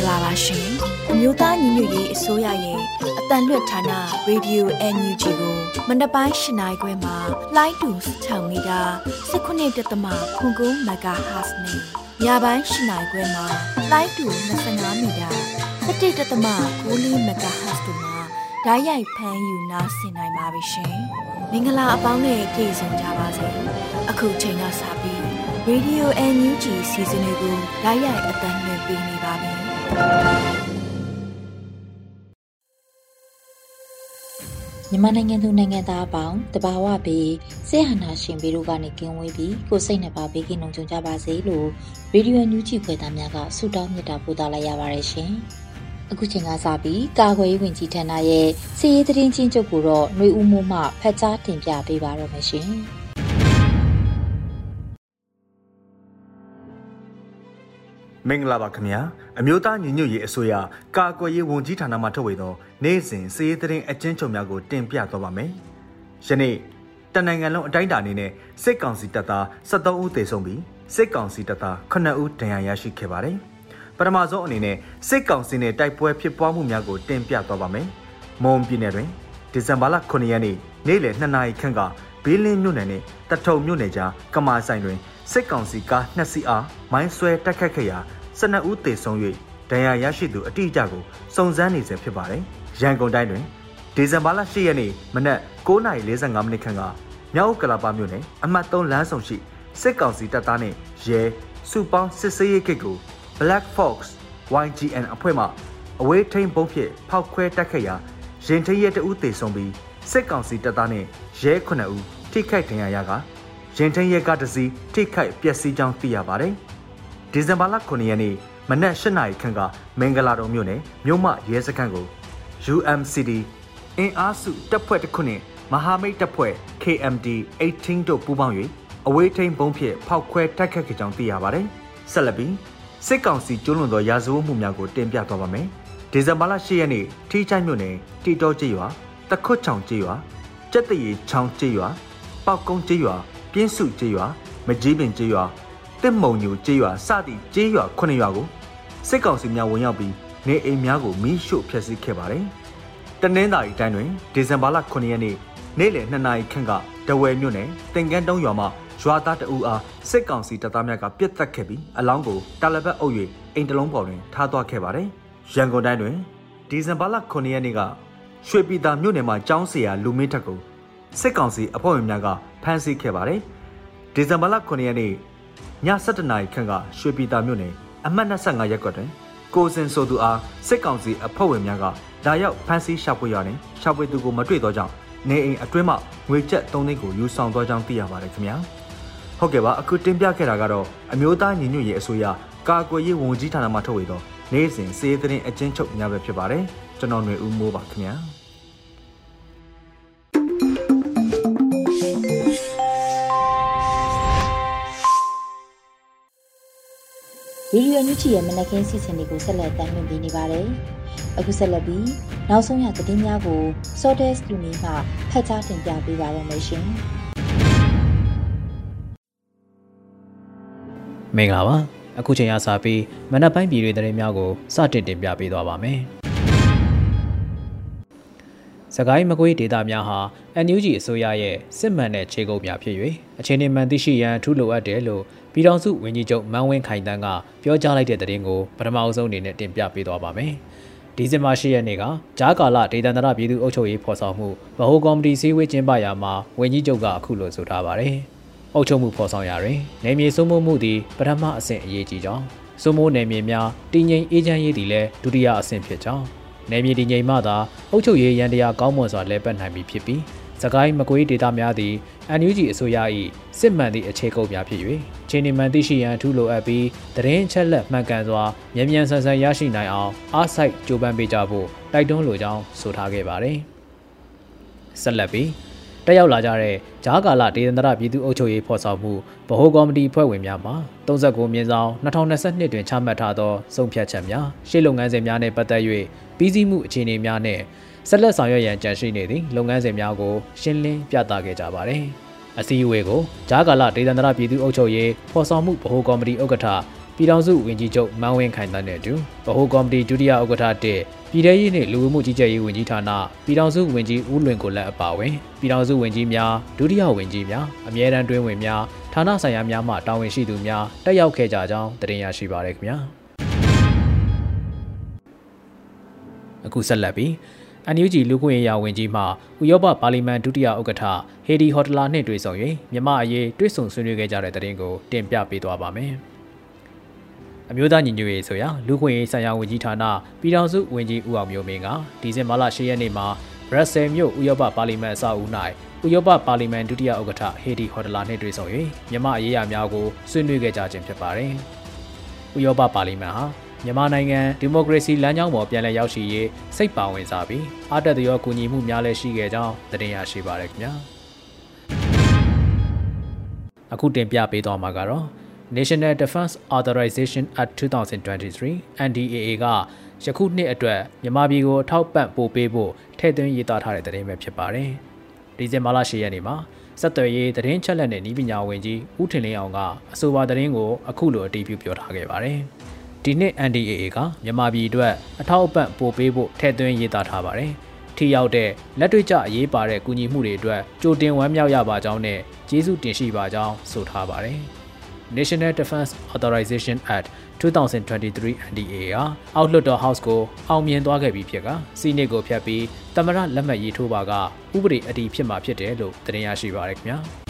မင်္ဂလာပါရှင်အမျိုးသားညီညွတ်ရေးအစိုးရရဲ့အတန်လွတ်ဌာန Radio NUG ကိုမန္တပိုင်း၈နိုင်ခွဲမှာလိုင်းတူ6မီတာ19.3ခွန်ကုန်းမဂါဟတ်စ်နဲ့ညပိုင်း၈နိုင်ခွဲမှာလိုင်းတူ25မီတာ17.3ကိုလီမဂါဟတ်စ်တို့မှာဓာတ်ရိုက်ဖမ်းယူနားဆင်နိုင်ပါပြီရှင်မင်္ဂလာအပေါင်းနဲ့ပြည့်စုံကြပါစေအခုချိန်ကစပြီး Radio NUG စီစဉ်လေးကိုဓာတ်ရိုက်အတန်လွှင့်ပေးနေပါပြီ မြန်မာနိုင်ငံသူနိုင်ငံသားအပေါင်းတဘာဝဘေးဆေးဟနာရှင်ဘေးတို့ကနေကင်းဝေးပြီးကိုစိတ်နှပါဘေးကင်းလုံခြုံကြပါစေလို့ရေဒီယိုညူချီခွဲသားများကဆုတောင်းမြတ်တာပို့သလိုက်ရပါတယ်ရှင်။အခုချိန်ကစပြီးကာကွယ်ရေးဝန်ကြီးဌာနရဲ့စီရေးသတင်းချင်းချုပ်ကိုတော့ຫນွေဦးမိုးမှဖတ်ကြားတင်ပြပေးပါရမရှင်။ မင်္ဂလာပါခင်ဗျာအမျိုးသားညီညွတ်ရေးအစိုးရကာကွယ်ရေးဝန်ကြီးဌာနမှထုတ်ဝေသောနေ့စဉ်စည်ရေးသတင်းအကျဉ်းချုပ်များကိုတင်ပြသွားပါမယ်ယနေ့တနိုင်ငံလုံးအတိုင်းအတာအနေနဲ့စစ်ကောင်စီတပ်သား73ဦးသေဆုံးပြီးစစ်ကောင်စီတပ်သား9ဦးဒဏ်ရာရရှိခဲ့ပါတယ်ပထမဆုံးအနေနဲ့စစ်ကောင်စီနဲ့တိုက်ပွဲဖြစ်ပွားမှုများကိုတင်ပြသွားပါမယ်မွန်ပြည်နယ်တွင်ဒီဇင်ဘာလ9ရက်နေ့နေ့လယ်2နာရီခန့်ကဘေးလင်းမြို့နယ်နဲ့တထုံမြို့နယ်ကြားကမာဆိုင်တွင် စစ်ကောင်စီကားနှစ်စီးအားမိုင်းဆွဲတိုက်ခတ်ခဲ့ရာ12ဦးသေဆုံး၍ဒဏ်ရာရရှိသူအတိအကျကိုစုံစမ်းနေဆဲဖြစ်ပါတယ်။ရန်ကုန်တိုင်းတွင်ဒီဇင်ဘာလ10ရက်နေ့မနက်9:45မိနစ်ခန့်ကမြောက်ကလာပါမြို့နယ်အမှတ်3လမ်းဆောင်ရှိစစ်ကောင်စီတပ်သားနှင့်ရဲစုပေါင်းစစ်ဆေးရေးကိတ်ကို Black Fox YGN အဖွဲ့မှအဝေးထိန်ပုံဖြင့်ဖောက်ခွဲတိုက်ခိုက်ရာရင်ထိရဲတဦးသေဆုံးပြီးစစ်ကောင်စီတပ်သားနှင့်ရဲ9ဦးထိခိုက်ဒဏ်ရာရက ရင်ထိရဲကတစီထိခိုက်ပျက်စီးကြောင်းသိရပါတယ်။ဒီဇင်ဘာလ9ရက်နေ့မနက်၈နာရီခန့်ကမင်္ဂလာတုံမြို့နယ်မြို့မရဲစခန်းကို UMCD အင်အားစုတပ်ဖွဲ့တစ်ခုနှင့်မဟာမိတ်တပ်ဖွဲ့ KMD 18တို့ပူးပေါင်း၍အဝေးထိန်ဘုံဖြင့်ဖောက်ခွဲတိုက်ခတ်ခဲ့ကြောင်းသိရပါတယ်။ဆက်လက်ပြီးစစ်ကောင်စီကျူးလွန်သောရာဇဝတ်မှုများကိုတင်ပြသွားပါမယ်။ဒီဇင်ဘာလ10ရက်နေ့ထီးချိုင်းမြို့နယ်တီတော်ကျေးရွာတခွတ်ချောင်ကျေးရွာကြက်တရီချောင်းကျေးရွာပောက်ကုန်းကျေးရွာ ပြင်းစုကျေးရွာမကြီးပင်ကျေးရွာတစ်မုံညိုကျေးရွာစသည့်ကျေးရွာ9ရွာကိုစစ်ကောင်စီများဝင်ရောက်ပြီးနေအိမ်များကိုမိရှို့ဖျက်ဆီးခဲ့ပါတယ်။တနင်္သာရီတိုင်းတွင်ဒီဇင်ဘာလ9ရက်နေ့နေ့လယ်2နာရီခန့်ကဒဝယ်မြို့နယ်တင်ကန်းတုံးရွာမှရွာသားတအူအားစစ်ကောင်စီတပ်သားများကပြစ်တက်ခဲ့ပြီးအလောင်းကိုတာလဘတ်အုပ်၍အိမ်တလုံးပေါ်တွင်ထားသွားခဲ့ပါတယ်။ရန်ကုန်တိုင်းတွင်ဒီဇင်ဘာလ9ရက်နေ့ကရွှေပြည်သာမြို့နယ်မှာကျောင်းဆရာလူမင်းထက်ကို စစ်ကောင်စီအဖွဲ့ဝင်များကဖမ်းဆီးခဲ့ပါတယ်။ဒီဇင်ဘာလ9ရက်နေ့ည7:00နာရီခန့်ကရွှေပြည်သာမြို့နယ်အမှတ်25ရပ်ကွက်တွင်ကိုစင်ဆိုသူအားစစ်ကောင်စီအဖွဲ့ဝင်များကလာရောက်ဖမ်းဆီးရှာဖွေရာတွင်ရှာဖွေသူကိုမတွေ့သောကြောင့်နေအိမ်အတွင်းမှငွေကျပ်3သိန်းကိုယူဆောင်သွားကြောင်းသိရပါတယ်ခင်ဗျာဟုတ်ကဲ့ပါအခုတင်ပြခဲ့တာကတော့အမျိုးသားညီညွတ်ရေးအစိုးရကာကွယ်ရေးဝန်ကြီးဌာနမှထုတ်ဝေသော နေ့စဉ်စီးရီးသတင်းအကျဉ်းချုပ်များပဲဖြစ်ပါတယ်ကျွန်တော်ຫນွေဦးမိုးပါခင်ဗျာ ဗီဒီယိုညွှန်ချီရဲ့မနက်ခင်းစီစဉ်တွေကိုဆက်လက်တင်ပြနေပါတယ်။အခုဆက်လက်ပြီးနောက်ဆုံးရသတင်းများကို Sordes လူနေမှဖတ်ကြားတင်ပြပေးပါရမရှင်။မင်္ဂလာပါ။အခုချိန်ရစပြီးမနက်ပိုင်းပြည်တွင်သတင်းများကိုစတင်တင်ပြပေးသွားပါမယ်။စကိုင်းမကွေးဒေတာများဟာ NUG အစိုးရရဲ့စစ်မှန်တဲ့ခြေကုပ်များဖြစ်၍အချင်းချင်းမှန်သိရှိရန်ထူးလိုအပ်တယ်လို့ ပြည်ထောင်စုဝန်ကြီးချုပ်မန်းဝင်းခိုင်တန်းကပြောကြားလိုက်တဲ့သတင်းကိုပထမအဆုံးအနေနဲ့တင်ပြပေးသွားပါမယ်။ဒီဇင်ဘာ10ရက်နေ့ကဂျားကာလဒေသန္တရပြည်သူ့အုပ်ချုပ်ရေးဖော်ဆောင်မှုဗဟိုကော်မတီစည်းဝေးကျင်းပရာမှာဝန်ကြီးချုပ်ကအခုလိုဆိုထားပါတယ်။အုပ်ချုပ်မှုဖော်ဆောင်ရာတွင်နယ်မြေစိုးမိုးမှုသည်ပထမအဆင့်အရေးကြီးကြောင်းစိုးမိုးနယ်မြေများတည်ငြိမ်အေးချမ်းရေးသည်လည်းဒုတိယအဆင့်ဖြစ်ကြောင်းနယ်မြေတည်ငြိမ်မှသာအုပ်ချုပ်ရေးရန်တရားကောင်းမွန်စွာလဲပတ်နိုင်ပြီဖြစ်ပြီး စကိုင်းမကွေးဒေသများသည် NUG အစိုးရ၏စစ်မှန်သည့်အခြေကုပ်များဖြစ်၍ချင်းနီမှန်သိရှိရန်ထူးလိုအပ်ပြီးသတင်းချက်လက်မှန်ကန်စွာမြန်မြန်ဆန်ဆန်ရရှိနိုင်အောင်အားစိုက်ကြိုးပမ်းပေးကြဖို့တိုက်တွန်းလိုကြောင်းဆိုထားခဲ့ပါတယ်။ဆက်လက်ပြီးတက်ရောက်လာကြတဲ့ဂျားကာလဒေသန္တရပြည်သူ့အုပ်ချုပ်ရေးဖော်ဆောင်မှုဗဟိုကော်မတီဖွဲ့ဝင်များမှ39မြင်းဆောင်2022တွင်ချမှတ်ထားသောဆုံးဖြတ်ချက်များရှေ့လုပ်ငန်းစဉ်များနှင့်ပတ်သက်၍ပြီးစီးမှုအခြေအနေများနှင့် ဆက်လက်ဆောင်ရွက်ရန်ကြံရှိနေသည့်လုပ်ငန်းစဉ်များကိုရှင်းလင်းပြသခဲ့ကြပါသည်။အစည်းအဝေးကိုဂျားကာလဒေသန္တရပြည်သူ့အုပ်ချုပ်ရေးဖော်ဆောင်မှုဗဟိုကော်မတီဥက္ကဋ္ဌပြည်ထောင်စုဝန်ကြီးချုပ်မန်းဝင်းခိုင်တန်းနဲ့အတူဗဟိုကော်မတီဒုတိယဥက္ကဋ္ဌတစ်ပြည်ထရေးနှင့်လူဝင်မှုကြီးကြပ်ရေးဝန်ကြီးဌာနပြည်ထောင်စုဝန်ကြီးဦးလွင်ကိုလက်အပါအဝင်ပြည်ထောင်စုဝန်ကြီးများဒုတိယဝန်ကြီးများအမြဲတမ်းတွင်းဝင်များဌာနဆိုင်ရာများမှတာဝန်ရှိသူများတက်ရောက်ခဲ့ကြကြောင်းတင်ရရှိပါရခင်ဗျာအခုဆက်လက်ပြီး NUG လူခွင့်ရေးရာဝန်ကြီးမှဥရောပပါလီမန်ဒုတိယဥက္ကဋ္ဌဟေဒီဟော်တလာနှင့်တွေ့ဆုံ၍မြမအရေးတွေ့ဆုံဆွေးနွေးခဲ့ကြတဲ့တဲ့တင်ကိုတင်ပြပေးသွားပါမယ်။အမျိုးသားညီညွတ်ရေးဆိုရာလူခွင့်ရေးဆိုင်ရာဝန်ကြီးဌာနပြည်ထောင်စုဝန်ကြီးဦးအောင်မျိုးမင်းကဒီဇင်ဘာလ10ရက်နေ့မှာဘရက်ဆယ်မြို့ဥရောပပါလီမန်အဆောက်အဦ၌ဥရောပပါလီမန်ဒုတိယဥက္ကဋ္ဌဟေဒီဟော်ဒလာနှင့်တွေ့ဆုံ၍မြန်မာအရေးအများကိုဆွေးနွေးခဲ့ကြခြင်းဖြစ်ပါတယ်။ဥရောပပါလီမန်ဟာ မြန်မာနိုင်ငံဒီမိုကရေစီလမ်းကြောင်းပေါ်ပြန်လည်ရောက်ရှိရေးစိတ်ပါဝင်စားပြီးအားတက်သရောကူညီမှုများလည်းရှိခဲ့ကြောင်းသတင်းရရှိပါရခင်ဗျာ။အခုတင်ပြပေးသွားမှာကတော့ National Defense Authorization Act 2023 NDAA ကယခုနှစ်အတွက်မြန်မာပြည်ကိုအထောက်ပံ့ပို့ပေးဖို့ထည့်သွင်းရေးသားထားတဲ့သတင်းပဲဖြစ်ပါတယ်။ဒီဇင်ဘာလ10ရက်နေ့မှာဆက်သွယ်ရေးသတင်းချက်လက်နဲ့ဤပညာဝန်ကြီးဦးထင်လင်းအောင်ကအဆိုပါသတင်းကိုအခုလိုအတည်ပြုပြောထားခဲ့ပါတယ်။ ဒီနှစ် NDAA ကမြန်မာပြည်အတွက်အထောက်အပံ့ပို့ပေးဖို့ထည့်သွင်းရေးသားထားပါတယ်။ထိရောက်တဲ့လက်တွေ့ကျအရေးပါတဲ့ကူညီမှုတွေအတွက်ကြိုတင်ဝမ်းမြောက်ရပါကြောင်းနဲ့ကျေးဇူးတင်ရှိပါကြောင်းဆိုထားပါတယ်။ National Defense Authorization Act 2023 NDA ဟာအောက်လွှတ်တော် House ကိုအောင်မြင်သွားခဲ့ပြီးဖြစ်ကစီနစ်ကိုဖျက်ပြီးသမရလက်မှတ်ရေးထိုးပါကဥပဒေအတည်ဖြစ်မှာဖြစ်တယ်လို့တင်ရရှိပါရခင်ဗျာ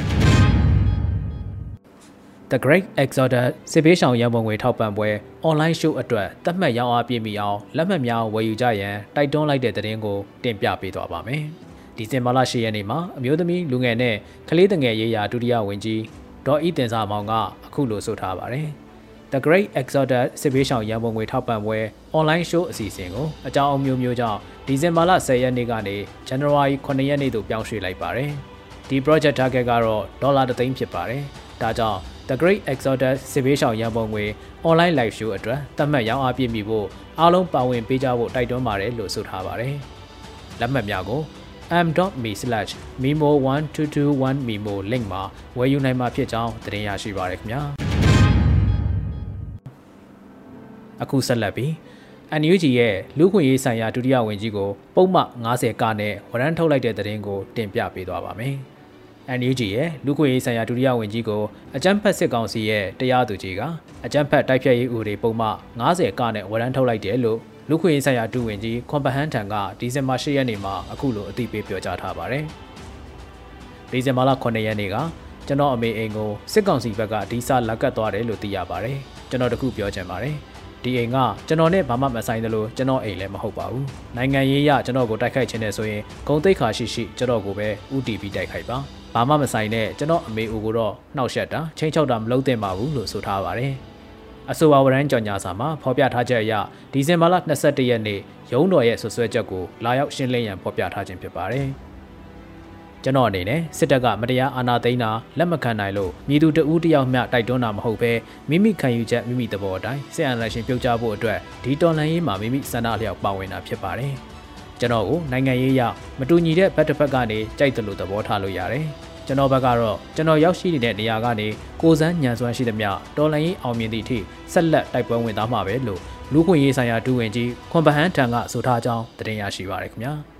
The Great Exodus စစ်ပေးဆောင်ရန်ပုံငွေထောက်ပံ့ပွဲ online show အတွက်သတ်မှတ်ရောင်းအားပြည့်မီအောင်လက်မှတ်များဝယ်ယူကြရန်တိုက်တွန်းလိုက်တဲ့သတင်းကိုတင်ပြပေးသွားပါမယ်။ဒီဇင်ဘာလ10ရက်နေ့မှာအမျိုးသမီးလူငယ်နဲ့ကလေးငယ်ရေးရာဒုတိယဝန်ကြီးဒေါ်ဤတင်စာမောင်ကအခုလိုဆိုထားပါတယ်။ The Great Exodus စစ်ပေးဆောင်ရန်ပုံငွေထောက်ပံ့ပွဲ online show အစီအစဉ်ကိုအကြောင်းအမျိုးမျိုးကြောင့်ဒီဇင်ဘာလ10ရက်နေ့ကနေ January 9ရက်နေ့သို့ပြောင်းရွှေ့လိုက်ပါတယ်။ဒီ project target ကတော့ဒေါ်လာ3သိန်းဖြစ်ပါတယ်။ဒါကြောင့် The Great Exodus စစ်ပေးဆောင်ရန်ပုံငွေ online live show အတွက်သတ်မှတ်ရောင်းအားပြည့်မီဖို့အားလုံးပါဝင်ပေးကြဖို့တိုက်တွန်းပါတယ်လို့ဆိုထားပါတယ်။လက်မှတ်များကို m.me/memo1221memo link မှာဝယ်ယူနိုင်မှာဖြစ်ကြောင်းတင်ရရှိပါရခင်ဗျာအခုဆက်လက်ပြီး NUG ရဲ့လူခွင့်ရေးဆိုင်ရာဒုတိယဝန်ကြီးကိုပုံမှန်90ကနဲ့ဝရမ်းထုတ်လိုက်တဲ့သတင်းကိုတင်ပြပေးသွားပါမယ်။ NUG ရဲ့လူခွင့်ရေးဆိုင်ရာဒုတိယဝန်ကြီးကိုအကြမ်းဖက်စစ်ကောင်စီရဲ့တရားသူကြီးကအကြမ်းဖက်တိုက်ဖြတ်ရေးဥပဒေပုံမှန်90ကနဲ့ဝရမ်းထုတ်လိုက်တယ်လို့လူခွေရေးဆိုင်ရာဒုဝန်ကြီးခွန်ပဟန်းထံကဒီဇင်ဘာ10ရက်နေ့မှာအခုလိုအသိပေးပြောကြားထားပါတယ်။ဒီဇင်ဘာလ9ရက်နေ့ကကျွန်တော်အမေအိမ်ကိုစစ်ကောင်စီဘက်ကဒီစာလက်ကတ်သွားတယ်လို့သိရပါတယ်။ကျွန်တော်တခုပြောချင်ပါတယ်။ ဒီအိမ်ကကျွန်တော်နဲ့ဘာမှမဆိုင်သလိုကျွန်တော်အိမ်လည်းမဟုတ်ပါဘူး။နိုင်ငံရေးရကျွန်တော်ကိုတိုက်ခိုက်ခြင်းနဲ့ဆိုရင်ဂုံတိတ်ခါရှိရှိကျွန်တော်ကိုပဲဥတီပြီးတိုက်ခိုက်ပါ။ဘာမှမဆိုင်တဲ့ကျွန်တော်အမေအိုကိုတော့နှောက်ယှက်တာချင်းချောက်တာမလုပ်သင့်ပါဘူးလို့ဆိုထားပါတယ်။အဆိုပါဝရမ်းကြော်ညာစာမှာဖော်ပြထားချက်အရဒီဇင်ဘာလ22ရက်နေ့ရုံးတော်ရဲ့ဆွဆွဲချက်ကိုလာရောက်ရှင်းလင်းရန်ဖော်ပြထားခြင်းဖြစ်ပါတယ်။ ကျွန်တော်အနေနဲ့စစ်တပ်ကမတရားအာဏာသိမ်းတာလက်မခံနိုင်လို့မြည်သူတဦးတယောက်မျှတိုက်တွန်းတာမဟုတ်ဘဲမိမိခံယူချက်မိမိသဘောအတိုင်းစစ်အာဏာရှင်ပြုတ်ကျဖို့အတွက်ဒီတော်လှန်ရေးမှာမိမိစန္ဒလျောက်ပါဝင်တာဖြစ်ပါတယ်။ကျွန်တော်ကိုနိုင်ငံရေးရမတူညီတဲ့ဘက်တစ်ဖက်ကနေကြိုက်တယ်လို့သဘောထားလို့ရတယ်။ကျွန်တော်ဘက်ကတော့ကျွန်တော်ရောက်ရှိနေတဲ့နေရာကနေကိုစန်းညံစွမ်းရှိသမျှတော်လန်ရေးအောင်မြင်သည့်အထိဆက်လက်တိုက်ပွဲဝင်သားမှာပဲလို့လူခွင့်ရေးဆိုင်ရာဒူဝင်ကြီးခွန်ပဟန်းထံကဆိုထားကြောင်းတင်ရရှိပါရခင်ဗျာ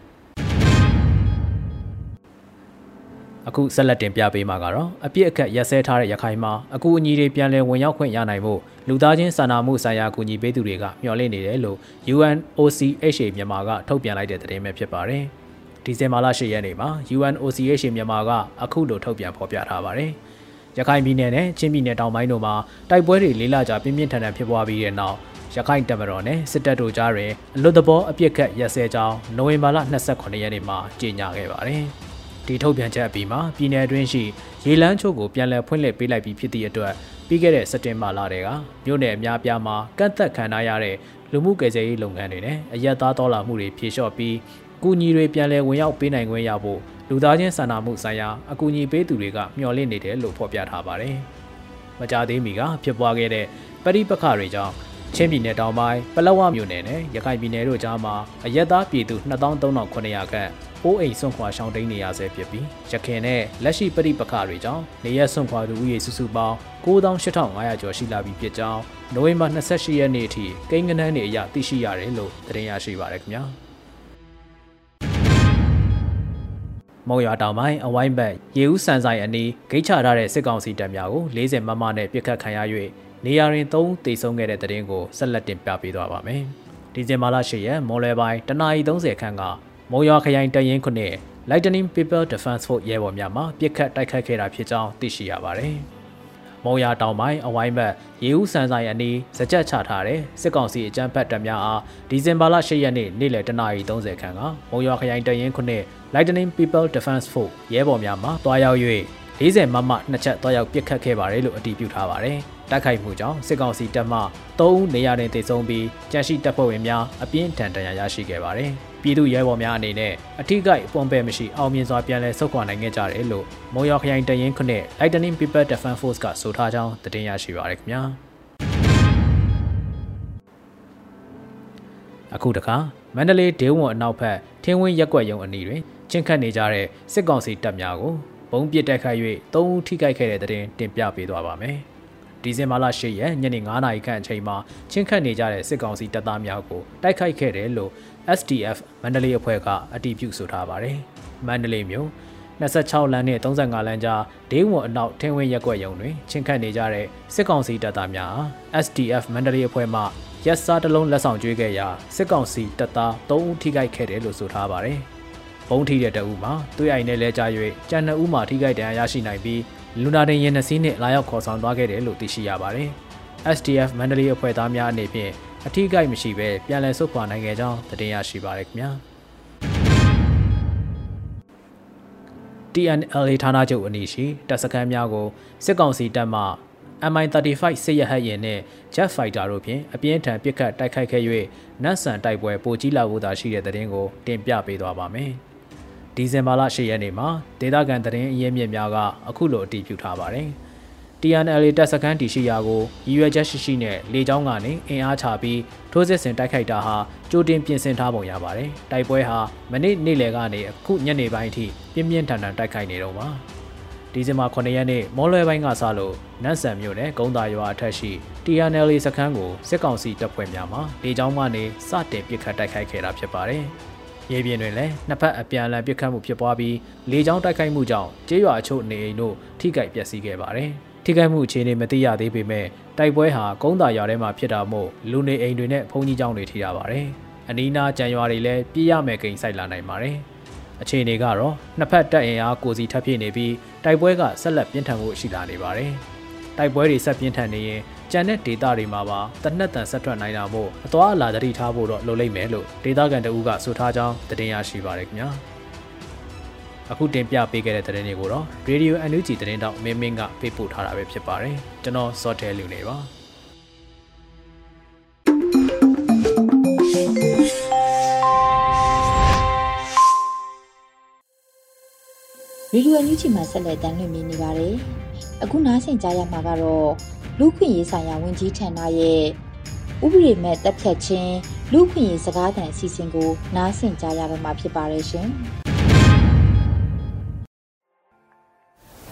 အခုဆက်လက်တင်ပြပေးမှာကတော့အပြစ်အခက်ရက်စဲထားတဲ့ရခိုင်မှာအကူအညီတွေပြန်လည်ဝင်ရောက်ခွင့်ရနိုင်ဖို့လူသားချင်းစာနာမှုဆိုင်ရာအကူအညီပေးသူတွေကမျှော်လင့်နေတယ်လို့ UNOCHA မြန်မာကထုတ်ပြန်လိုက်တဲ့သတင်းပဲဖြစ်ပါတယ်။ဒီဇင်ဘာလ10ရက်နေ့မှာ UNOCHA မြန်မာကအခုလိုထုတ်ပြန်ဖော်ပြထားပါတယ်။ရခိုင်ပြည်နယ်နဲ့ချင်းပြည်နယ်တောင်ပိုင်းတို့မှာတိုက်ပွဲတွေလေးလကြာပြင်းပြင်းထန်ထန်ဖြစ်ပွားပြီးတဲ့နောက်ရခိုင်တပ်မတော်နဲ့စစ်တပ်တို့ကြားတွင်အလွတ်တဘောအပြစ်ခတ်ရက်စဲကြောင်းနိုဝင်ဘာလ28ရက်နေ့မှာကြေညာခဲ့ပါတယ်။ ဒီဒီထုတ်ပြန်ချက်အပြီးမှာပြည်내အတွင်းရှိရေလန်းချို့ကိုပြန်လည်ဖွင့်လှစ်ပေးလိုက်ပြီးဖြစ်သည့်အတွက်ပြီးခဲ့တဲ့စက်တင်ဘာလတည်းကမြို့နယ်အများပြားမှာကန့်သက်ခံထားရတဲ့လူမှုကယ်ဆယ်ရေးလုပ်ငန်းတွေနဲ့အရက်သားတော်လာမှုတွေဖြေလျှော့ပြီးကူညီတွေပြန်လည်ဝင်ရောက်ပေးနိုင်ခွင့်ရဖို့လူသားချင်းစာနာမှုဆိုင်ရာအကူအညီပေးသူတွေကမျှော်လင့်နေတယ်လို့ဖော်ပြထားပါတယ်။မကြသေးမီကဖြစ်ပွားခဲ့တဲ့ပရိပခတွေကြောင့်ချင်းပြည်နယ်တောင်ပိုင်းပလောဝမြို့နယ်နဲ့ရခိုင်ပြည်နယ်တို့ကြားမှာအရက်သားပြည်သူ23,900ခန့် အိုးအိမ်ဆွန့်ခွာရှောင်တိန်နေရဆဲဖြစ်ပြီးရခင်နဲ့လက်ရှိပရိပခတွေကြောင့်နေရက်ဆွန့်ခွာသူဦးရေစုစုပေါင်း98,500ကျော်ရှိလာပြီဖြစ်ကြောင်းနိုဝင်ဘာ28ရက်နေ့အထိကိန်းဂဏန်းတွေအရသိရှိရတယ်လို့သတင်းရရှိပါရခင်ဗျာ။မုံရွာတောင်ပိုင်းအဝိုင်းဘက်ရေဦးစံဆိုင်အနီးဂိတ်ချထားတဲ့စစ်ကောင်စီတပ်များကို40မမနဲ့ပစ်ခတ်ခံရ၍နေရာတွင်3တေဆုံးခဲ့တဲ့တဲ့ရင်ကိုဆက်လက်တင်ပြပေးသွားပါမယ်။ဒီဇင်ဘာလ10ရက်မော်လယ်ပိုင်းတနာရီ30ခန့်က မုံရွာခရိုင်တရင်ခုနှစ် Lightning People Defense Force ရဲဘော်များမှပစ်ခတ်တိုက်ခတ်ခဲ့တာဖြစ်ကြောင်းသိရှိရပါတယ်။မုံရွာတောင်ပိုင်းအဝိုင်းဘက်ရေဦးစံဆိုင်အနီးစကြက်ချထားတဲ့စစ်ကောင်စီအကြမ်းဖက်တပ်များအားဒီဇင်ဘာလ10ရက်နေ့နေ့လယ်တနာရီ30ခန့်ကမုံရွာခရိုင်တရင်ခုနှစ် Lightning People Defense Force ရဲဘော်များမှတွားရောက်၍40မမနှစ်ချက်တွားရောက်ပစ်ခတ်ခဲ့ပါတယ်လို့အတည်ပြုထားပါတယ်။တိုက်ခိုက်မှုကြောင့်စစ်ကောင်စီတပ်မှ3ဦးနေရာတွင်တိုက်ဆုံပြီးကြန့်ရှိတပ်ဖွဲ့ဝင်များအပြင်းထန်ဒဏ်ရာရရှိခဲ့ပါတယ်။ ပြည်သူရဲဘော်များအနေနဲ့အထူးကိပုံပဲမရှိအောင်မြင်စွာပြန်လည်ဆုတ်ခွာနိုင်ခဲ့ကြတယ်လို့မုံရွာခရိုင်တရင်ခုနှစ် Lightning People Defense Force ကဆိုထားကြောင်းသတင်းရရှိပါရခင်ဗျာ။အခုတခါမန္တလေးဒေဝွန်အနောက်ဘက်ထင်းဝင်းရက်ွက်ရုံအနီးတွင်ချင်းခတ်နေကြတဲ့စစ်ကောင်စီတပ်များကိုဘုံပစ်တိုက်ခိုက်၍၃ဦးထိခိုက်ခဲ့တဲ့တဲ့တင်တင်ပြပေးသွားပါမယ်။ဒီဇင်ဘာလ၈ရက်ညနေ9:00နာရီခန့်အချိန်မှာချင်းခတ်နေကြတဲ့စစ်ကောင်စီတပ်သားများကိုတိုက်ခိုက်ခဲ့တယ်လို့ SDF မန္တလေးအဖွဲ့ကအတည်ပြုဆိုထားပါတယ်။မန္တလေးမြို့26လမ်းနဲ့35လမ်းကြားဒေးဝွန်အနောက်ထင်းဝင်းရက်ွက်ရုံတွင်ချင်းခတ်နေကြတဲ့စစ်ကောင်စီတပ်သားများ SDF မန္တလေးအဖွဲ့မှရက်စားတလုံးလက်ဆောင်ကျွေးခဲ့ရာစစ်ကောင်စီတပ်သား3ဦးထိခိုက်ခဲ့တယ်လို့ဆိုထားပါတယ်။ဘုံထိတဲ့တအူမှာသွေးအိုင်နဲ့လဲကြ၍ကြံနှစ်ဦးမှာထိခိုက်ဒဏ်ရာရရှိနိုင်ပြီးလူနာတင်ရင်နှစီးနဲ့လာရောက်ခေါ်ဆောင်သွားခဲ့တယ်လို့သိရှိရပါတယ်။ SDF မန္တလေးအဖွဲ့သားများအနေဖြင့် အထိကိမရှိဘဲပြန်လည်ဆုတ်ခွာနိုင်ခဲ့ကြောင်းသတင်းရရှိပါရခင်ဗျာ TNLA ဌာနချုပ်အနီးရှိတပ်စခန်းများကိုစစ်ကောင်စီတပ်မှ MI35 စစ်ရဟတ်ယာဉ်နဲ့ Jet Fighter တို့ဖြင့်အပြင်းထန်ပစ်ခတ်တိုက်ခိုက်ခဲ့၍နတ်ဆန်တိုက်ပွဲပိုကြီးလာဖို့သာရှိတဲ့တဲ့ရင်ကိုတင်ပြပေးသွားပါမယ်။ဒီဇင်ဘာလ10ရက်နေ့မှာဒေသခံသတင်းအရင်းမြစ်များကအခုလိုအတည်ပြုထားပါတယ်။ TNL တပ်စခန်းတီရှိရာကိုရည်ရွယ်ချက်ရှိရှိနဲ့လေကြောင်းကနေအင်အားချပြီးထိုးစစ်ဆင်တိုက်ခိုက်တာဟာကြိုတင်ပြင်ဆင်ထားပုံရပါတယ်။တိုက်ပွဲဟာမနေ့နေ့လယ်ကနေအခုညနေပိုင်းအထိပြင်းပြင်းထန်ထန်တိုက်ခိုက်နေတော့ပါ။ဒီဇင်ဘာ9ရက်နေ့မော်လွယ်ပိုင်းကစလို့နတ်ဆန်မြို့နယ်ဂုံးတာရွာအထက်ရှိ TNL စခန်းကိုစစ်ကောင်စီတပ်ဖွဲ့များမှလေကြောင်းကနေစတင်ပစ်ခတ်တိုက်ခိုက်ခဲ့တာဖြစ်ပါတယ်။ရေပြင်တွင်လည်းနှစ်ဖက်အပြန်အလှန်ပစ်ခတ်မှုဖြစ်ပွားပြီးလေကြောင်းတိုက်ခိုက်မှုကြောင့်ကျေးရွာအချို့နေအိမ်တို့ထိခိုက်ပျက်စီးခဲ့ပါတယ်။ ထိခိုက်မှုအခြေအနေမသိရသေးပေမဲ့တိုက်ပွဲဟာကုန်းတာရွာထဲမှာဖြစ်တာမို့လူနေအိမ်တွေနဲ့ဘုံကြီးကျောင်းတွေထိရပါတယ်။အနီးနားကြံရွာတွေလည်းပြည့်ရမယ်ကိန်းဆိုင်လာနိုင်ပါတယ်။အခြေအနေကတော့နှစ်ဖက်တပ်အင်အားကိုစီထပ်ပြည့်နေပြီးတိုက်ပွဲကဆက်လက်ပြင်းထန်ဖို့ရှိလာနေပါတယ်။တိုက်ပွဲတွေဆက်ပြင်းထန်နေရင်ကြံတဲ့ဒေတာတွေမှာပါတနက်တန်ဆက်ထွက်နိုင်တာမို့အသွားအလာတတိထားဖို့တော့လိုလိမ့်မယ်လို့ဒေတာကန်တဦးကဆိုထားကြောင်းတင်ရရှိပါရခင်ဗျာ။ အခုတင်ပြပေးခဲ့တဲ့သတင်းတွေကိုတော့ Radio NUG သတင်းတောက်မင်းမင်းကပေးပို့ထားတာပဲဖြစ်ပါတယ်ကျွန်တော်စောတဲလူနေပါရေဒီယိုအန်ယူဂျီမှာဆက်လက်တင်ပြနေပါတယ်။အခုနားဆင်ကြရမှာကတော့လူခွင့်ရေးဆိုင်ရာဝန်ကြီးဌာနရဲ့ဥပဒေမဲ့တပ်ဖြတ်ခြင်းလူခွင့်ရေးစကားသံအစီအစဉ်ကိုနားဆင်ကြရတော့မှာဖြစ်ပါတယ်ရှင်။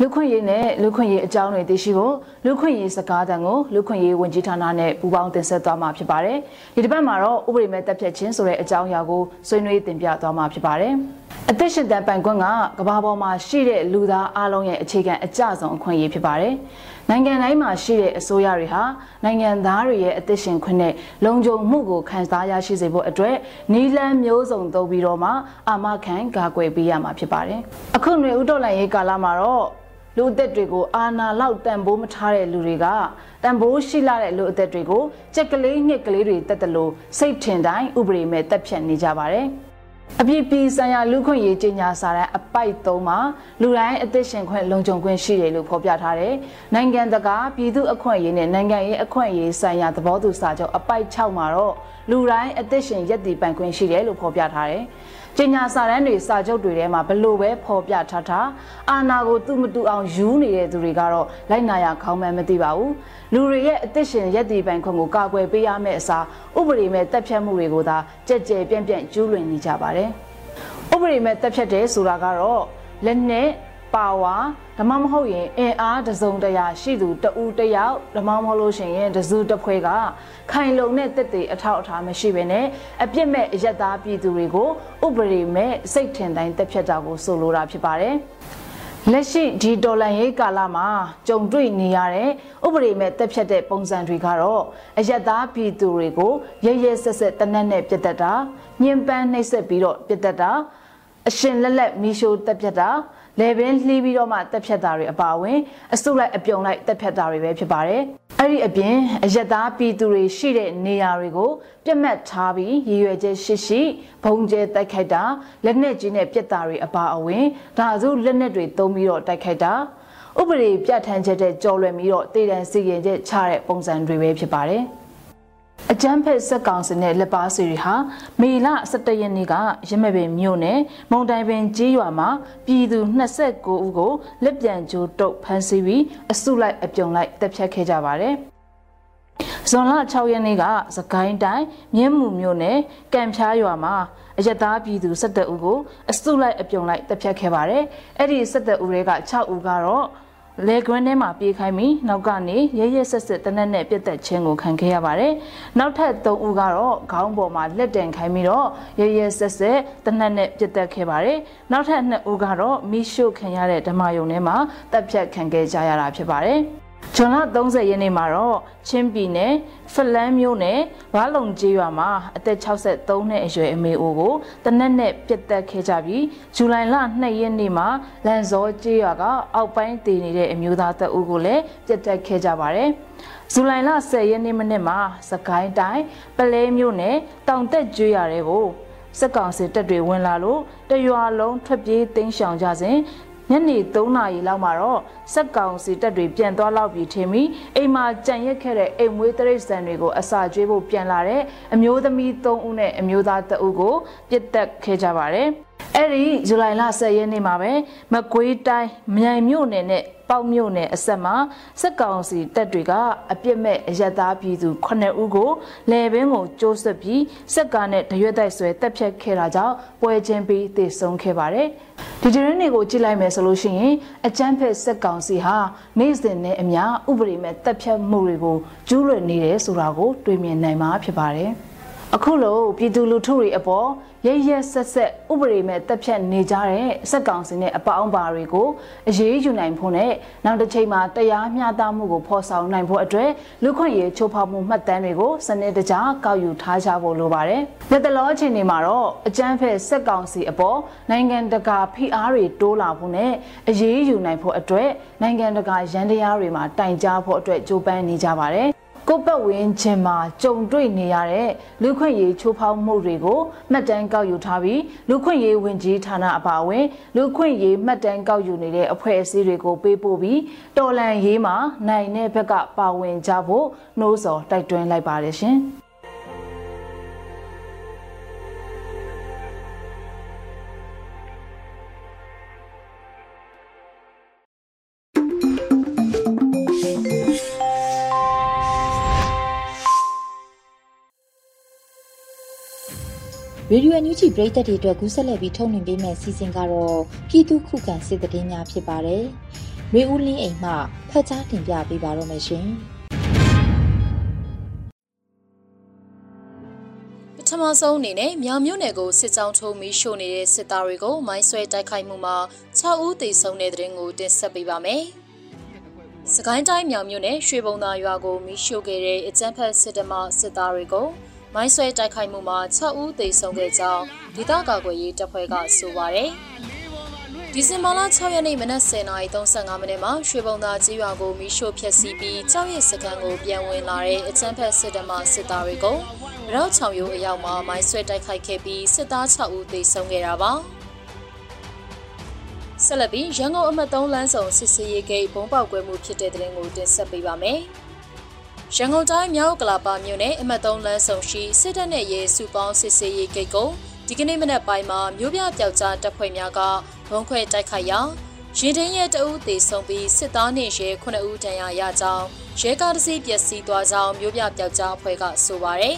လူခွင့်ရေးနဲ့လူခွင့်ရေးအကြောင်းတွေသိရှိဖို့လူခွင့်ရေးစကားသံကိုလူခွင့်ရေးဝန်ကြီးဌာနနဲ့ပူးပေါင်းတင်ဆက်သွားမှာဖြစ်ပါတယ်။ဒီတစ်ပတ်မှာတော့ဥပဒေမဲ့တပ်ဖြတ်ခြင်းဆိုတဲ့အကြောင်းအရာကိုဆွေးနွေးတင်ပြသွားမှာဖြစ်ပါတယ်။အသက်ရှင်တန်ပိုင်ခွင့်ကကဘာပေါ်မှာရှိတဲ့လူသားအလုံးရဲ့အခြေခံအကျဆုံးအခွင့်အရေးဖြစ်ပါတယ်။နိုင်ငံတိုင်းမှာရှိတဲ့အစိုးရတွေဟာနိုင်ငံသားတွေရဲ့အသက်ရှင်ခွင့်နဲ့လုံခြုံမှုကိုခံစားရရှိစေဖို့အတွက်နီလန်းမျိုးစုံသုံးပြီးတော့မှအာမခံကာကွယ်ပေးရမှာဖြစ်ပါတယ်။အခုຫນွေဥတော်လိုင်းရေးကာလမှာတော့ လူအသက်တွေကိုအာနာလောက်တန်ဖိုးမထားတဲ့လူတွေကတန်ဖိုးရှိလာတဲ့လူအသက်တွေကိုကြက်ကလေးညက်ကလေးတွေတက်တယ်လို့စိတ်ထင်တိုင်းဥပဒေမဲ့တက်ဖြတ်နေကြပါတယ်အပြစ်ပြီးဆိုင်ရာလူခွင့်ရေးကြေညာစာတမ်းအပိုက်3မှာလူတိုင်းအသက်ရှင်ခွင့်လုံခြုံခွင့်ရှိတယ်လို့ဖော်ပြထားတယ်။နိုင်ငံတကာပြည်သူအခွင့်အရေးနဲ့နိုင်ငံရေးအခွင့်အရေးဆိုင်ရာသဘောတူစာချုပ်အပိုက်6မှာတော့ လူတိုင်းအသက်ရှင်ရည်တည်ပိုင်ခွင့်ရှိတယ်လို့ဖော်ပြထားတယ်။ကြေညာစာတမ်းတွေစာချုပ်တွေထဲမှာဘလို့ပဲဖော်ပြထားတာအာနာကိုသူ့မတူအောင်ယူနေတဲ့သူတွေကတော့လိုက်နာရခေါင်းမှန်းမသိပါဘူးလူတွေရဲ့အသက်ရှင်ရည်တည်ပိုင်ခွင့်ကိုကာကွယ်ပေးရမယ့်အစားဥပဒေမဲ့တပ်ဖြတ်မှုတွေကိုသာကြက်ကြဲပြန့်ပြန့်ကျူးလွန်နေကြပါတယ်ဥပဒေမဲ့တပ်ဖြတ်တယ်ဆိုတာကတော့လက်နဲ့ ပါဝါဓမ္မမဟုတ်ရင်အင်အားတစုံတရာရှိသူတဦးတယောက်ဓမ္မမဟုတ်လို့ရှိရင်တစုတစ်ဖွဲ့ကခိုင်လုံတဲ့တက်တဲ့အထောက်အထားမရှိဘဲနဲ့အပြစ်မဲ့အယက်သားပြည်သူတွေကိုဥပဒေမဲ့စိတ်ထင်တိုင်းတက်ဖြတ်တာကိုဆိုလိုတာဖြစ်ပါတယ်လက်ရှိဒီဒေါ်လာရေးကာလမှာကြုံတွေ့နေရတဲ့ဥပဒေမဲ့တက်ဖြတ်တဲ့ပုံစံတွေကတော့အယက်သားပြည်သူတွေကိုရရဆက်ဆက်တနက်နဲ့ပြတ်တက်တာညှဉ်းပန်းနှိပ်စက်ပြီးတော့ပြတ်တက်တာအရှင်လက်လက်မီရှိုးတက်ဖြတ်တာ လေပင်လှီးပြီးတော့မှတက်ဖြတ်တာတွေအပါအဝင်အစုလိုက်အပြုံလိုက်တက်ဖြတ်တာတွေပဲဖြစ်ပါတယ်။အဲ့ဒီအပြင်အယက်သားပြည်သူတွေရှိတဲ့နေရာတွေကိုပြတ်မှတ်ထားပြီးရည်ရွယ်ချက်ရှိရှိဘုံကျဲတိုက်ခိုက်တာလက်နက်ကြီးနဲ့ပြက်တာတွေအပါအဝင်ဒါစုလက်နက်တွေသုံးပြီးတော့တိုက်ခိုက်တာဥပဒေပြဋ္ဌာန်းချက်တဲ့ကြော်လွယ်ပြီးတော့တည်တံစီရင်ချက်ချတဲ့ပုံစံတွေပဲဖြစ်ပါတယ်။ အကြမ်းဖက်ဆက်ကောင်စင်နဲ့လက်ပါစီတွေဟာမေလ17ရက်နေ့ကရမပင်မြို့နယ်မုံတိုင်ပင်ကြီးရွာမှာပြည်သူ29ဦးကိုလက်ပြန်ကြိုးတုပ်ဖမ်းဆီးပြီးအစုလိုက်အပြုံလိုက်တပ်ဖြတ်ခဲ့ကြပါတယ်။ဇွန်လ6ရက်နေ့ကစကိုင်းတိုင်းမြင်းမှုမြို့နယ်ကံဖျားရွာမှာအယက်သားပြည်သူ17ဦးကိုအစုလိုက်အပြုံလိုက်တပ်ဖြတ်ခဲ့ပါတယ်။အဲ့ဒီ17ဦးတွေက6ဦးကတော့ လေကွင်းထဲမှာပြေးခိုင်းပြီးနောက်ကနေရဲရဲဆက်ဆက်တနက်နဲ့ပြတ်သက်ခြင်းကိုခံခဲ့ရပါတယ်။နောက်ထပ်၃ဦးကတော့ခေါင်းပေါ်မှာလက်တင်ခိုင်းပြီးတော့ရဲရဲဆက်ဆက်တနက်နဲ့ပြတ်သက်ခဲ့ပါတယ်။နောက်ထပ်၂ဦးကတော့မိရှုခံရတဲ့ဓမ္မယုံထဲမှာတပ်ဖြတ်ခံခဲ့ကြရတာဖြစ်ပါတယ်။ ဇွန်လ30ရက်နေ့မှာတော့ချင်းပြည်နယ်ဖလန်းမြို့နယ်ဘားလုံကျေးရွာမှာအသက်63နှစ်အရွယ်အမေအိုကိုတနက်နဲ့ပြစ်တက်ခဲ့ကြပြီးဇူလိုင်လ2ရက်နေ့မှာလန်စောကျေးရွာကအောက်ပိုင်းတည်နေတဲ့အမျိုးသားတပ်ဦးကိုလည်းပြစ်တက်ခဲ့ကြပါတယ်။ဇူလိုင်လ10ရက်နေ့မနေ့မှာစကိုင်းတိုင်းပလဲမြို့နယ်တောင်တက်ကျွေးရတဲ့ကိုစက်ကောင်စစ်တပ်တွေဝင်လာလို့တရွာလုံးထွက်ပြေးတိမ်းရှောင်ကြစဉ် ညနေ3နာရီလောက်မှာတော့စက်ကောင်စီတပ်တွေပြန်သွားလောက်ပြီးထင်ပြီးအိမ်မှာကြံရက်ခဲ့တဲ့အိမ်မွေးတရိတ်ဆန်တွေကိုအစာကျွေးဖို့ပြန်လာတဲ့အမျိုးသမီး3ဦးနဲ့အမျိုးသား2ဦးကိုပြစ်တက်ခဲ့ကြပါတယ်။အဲ့ဒီဇူလိုင်လ10ရက်နေ့မှာပဲမကွေးတိုင်းမြိုင်မြို့နယ်နဲ့ ပေါက်မြို့နယ်အဆက်မှာစက်ကောင်စီတပ်တွေကအပြစ်မဲ့အယက်သားပြည်သူ9ဦးကိုလယ်ပင်ကိုကျိုးဆွပြီးစက်ကားနဲ့တရွက်တိုက်ဆွဲတပ်ဖြတ်ခဲ့တာကြောင့်ပွဲချင်းပြီးတည်ဆုံခဲ့ပါတယ်။ဒီတရင်တွေကိုကြည့်လိုက်မယ်ဆိုလို့ရှိရင်အကြမ်းဖက်စက်ကောင်စီဟာနေ့စဉ်နဲ့အမျှဥပဒေမဲ့တပ်ဖြတ်မှုတွေကိုကျူးလွန်နေတယ်ဆိုတာကိုတွေ့မြင်နိုင်မှာဖြစ်ပါတယ်။အခုလိုပြည်သူလူထုတွေအပေါ်ရရဆက်ဆက်ဥပဒေမဲ့တက်ဖြတ်နေကြတဲ့စက်ကောင်စီနဲ့အပေါင်းပါတွေကိုအရေးယူနိုင်ဖို့နဲ့နောက်တစ်ချိန်မှာတရားမျှတမှုကိုဖော်ဆောင်နိုင်ဖို့အတွက်လူခွင့်ရေးချိုးဖောက်မှုမှတ်တမ်းတွေကိုစနစ်တကျကောက်ယူထားကြဖို့လိုပါတယ်။လက်တလောအချိန်တွေမှာတော့အကြမ်းဖက်စက်ကောင်စီအပေါ်နိုင်ငံတကာဖိအားတွေတိုးလာဖို့နဲ့အရေးယူနိုင်ဖို့အတွက်နိုင်ငံတကာရန်တရားတွေမှာတိုင်ကြားဖို့အတွက်ကြိုးပမ်းနေကြပါတယ်။ ကိုပတ်ဝန်းကျင်မှာကြုံတွေ့နေရတဲ့လူခွင့်ရေးချိုးဖောက်မှုတွေကိုမှတ်တမ်းကောက်ယူထားပြီးလူခွင့်ရေးဝင်ကြီးဌာနအပါအဝင်လူခွင့်ရေးမှတ်တမ်းကောက်ယူနေတဲ့အဖွဲ့အစည်းတွေကိုပေးပို့ပြီးတော်လန်ရေးမှာနိုင်တဲ့ဘက်ကပါဝင်ကြဖို့နှိုးဆော်တိုက်တွန်းလိုက်ပါတယ်ရှင်။။ ရေဒီယိုအန်ယူဂျီပရိသတ်တွေအတွက်ကူးဆက်လက်ပြီးထုတ်လွှင့်ပေးမယ့်စီစဉ်ကတော့ပြည်သူခုခံစစ်တည်င်းများဖြစ်ပါတယ်။ရေဦးလင်းအိမ်မှဖတ်ကြားတင်ပြပေးပါတော့မယ်ရှင်။ပထမဆုံးအနေနဲ့မြောင်မြို့နယ်ကိုစစ်ကြောင်းထိုးမီးရှို့နေတဲ့စစ်သားတွေကိုမိုင်းဆွဲတိုက်ခိုက်မှုမှာ6ဦးသေဆုံးတဲ့တဲ့ရင်ကိုတင်ဆက်ပေးပါမယ်။စကိုင်းတိုင်းမြောင်မြို့နယ်ရွှေဘုံသာရွာကိုမီးရှို့ခဲ့တဲ့အကြမ်းဖက်စစ်တမစစ်သားတွေကို မိုင်းဆွဲတိုက်ခိုက်မှုမှာ6ဦးသေဆုံးခဲ့ကြောင်းဒေသကာကွယ်ရေးတပ်ဖွဲ့ကဆိုပါတယ်။ဒီဇင်ဘာလ6ရက်နေ့မနက်10:35မိနစ်မှာရွှေဘုံသာကြီးရွာကိုမီးရှို့ဖျက်ဆီးပြီးကြောက်ရစ်စကန်ကိုပြန်ဝင်လာတဲ့အချမ်းဖက်စစ်တမစစ်သားတွေကိုမရောက်ချောင်ရိုးအရောက်မှာမိုင်းဆွဲတိုက်ခိုက်ခဲ့ပြီးစစ်သား6ဦးသေဆုံးခဲ့တာပါဆက်လက်ပြီးရန်ကုန်အမှတ်3လမ်းဆောင်စစ်စေးရေးဂိတ်ဘုံပေါက်ကွဲမှုဖြစ်တဲ့တဲ့ရင်ကိုတင်ဆက်ပေးပါမယ်။ ရန်ကုန်တိုင်းမြောက်ကလာပါမြို့နယ်အမှတ်3လမ်းဆောင်ရှိစစ်တပ်နဲ့ရဲစုပေါင်းစစ်စေးရေးဂိတ်ကိုဒီကနေ့မနက်ပိုင်းမှာမြို့ပြပျောက်ကြားတပ်ဖွဲ့များကဘုံခွဲတိုက်ခိုက်ရာရင်ထင်းရဲတအုပ်သေဆုံးပြီးစစ်သားနှင့်ရဲ9ဦးဒဏ်ရာရကြောင်းရဲကားတစ်စီးပျက်စီးသွားကြောင်းမြို့ပြပျောက်ကြားအဖွဲ့ကဆိုပါရယ်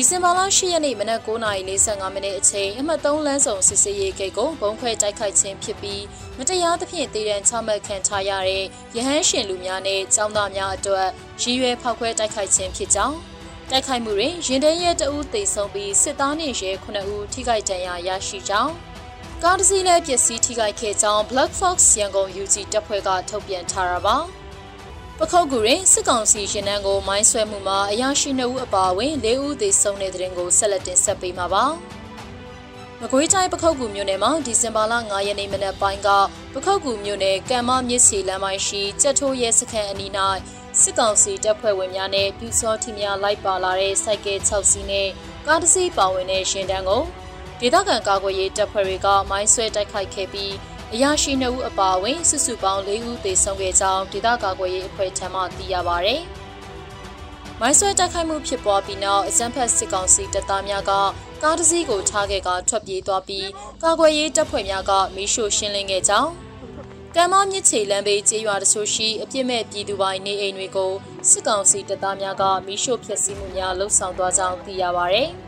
ဒီဇင်ဘာလ10ရက်နေ့မနက်9:45မိနစ်အချိန်အမှတ်3လမ်းဆောင်စစ်စေးရေးဂိတ်ကိုဘုံခွဲတိုက်ခိုက်ခြင်းဖြစ်ပြီးမတရားသဖြင့်တည်တံ့ချမှတ်ခံထားရတဲ့ရဟန်းရှင်လူများနဲ့ចောင်းသားများအတွက်ရည်ရွယ်ဖောက်ခွဲတိုက်ခိုက်ခြင်းဖြစ်ကြောင်းတိုက်ခိုက်မှုတွင်ရင်တဲရဲတအူးသေဆုံးပြီးစစ်သားနှင့်ရဲ9ဦးထိခိုက်ဒဏ်ရာရရှိကြောင်းကားတစ်စီးလည်းပျက်စီးထိခိုက်ခဲ့ကြောင်း Black Fox ရန်ကုန် UG တပ်ဖွဲ့ကထုတ်ပြန်ထားတာပါ ပခုတ်ကူရင်စစ်ကောင်စီရင်နှန်းကိုမိုင်းဆွဲမှုမှာအရာရှိ2ဦးအပါအဝင်4ဦးသေဆုံးတဲ့တဲ့ရင်ကိုဆက်လက်တင်ဆက်ပေးမှာပါမကွေးတိုင်းပခုတ်ကူမြို့နယ်မှာဒီဇင်ဘာလ9ရက်နေ့မနက်ပိုင်းကပခုတ်ကူမြို့နယ်ကံမမြစ်စီလမ်းပိုင်းရှိကြက်ထိုးရဲစခန်းအနီး၌စစ်ကောင်စီတပ်ဖွဲ့ဝင်များနဲ့ပြူစောထီများလိုက်ပါလာတဲ့စိုက်ကဲ6စီးနဲ့ကားတစ်စီးပါဝင်တဲ့ရှင်တန်းကိုဒေသခံကာကွယ်ရေးတပ်ဖွဲ့တွေကမိုင်းဆွဲတိုက်ခိုက်ခဲ့ပြီး အရာရှိ2ဦးအပါအဝင်စုစုပေါင်း4ဦးသေဆုံးခဲ့ကြောင်းဒေသကာကွယ်ရေးအဖွဲ့ထံမှသိရပါဗျ။မိုင်းဆွဲတိုက်ခိုက်မှုဖြစ်ပွားပြီးနောက်အကြမ်းဖက်စစ်ကောင်စီတပ်သားများကကားတစ်စီးကိုထားခဲ့ကထွက်ပြေးသွားပြီးကာကွယ်ရေးတပ်ဖွဲ့များကမီးရှို့ရှင်းလင်းခဲ့ကြောင်းကံမမြစ်ချေလမ်းဘေးကျေးရွာတချို့ရှိအပြစ်မဲ့ပြည်သူပိုင်းနေအိမ်တွေကိုစစ်ကောင်စီတပ်သားများကမီးရှို့ဖျက်ဆီးမှုများလှုပ်ဆောင်သွားကြောင်းသိရပါဗျ။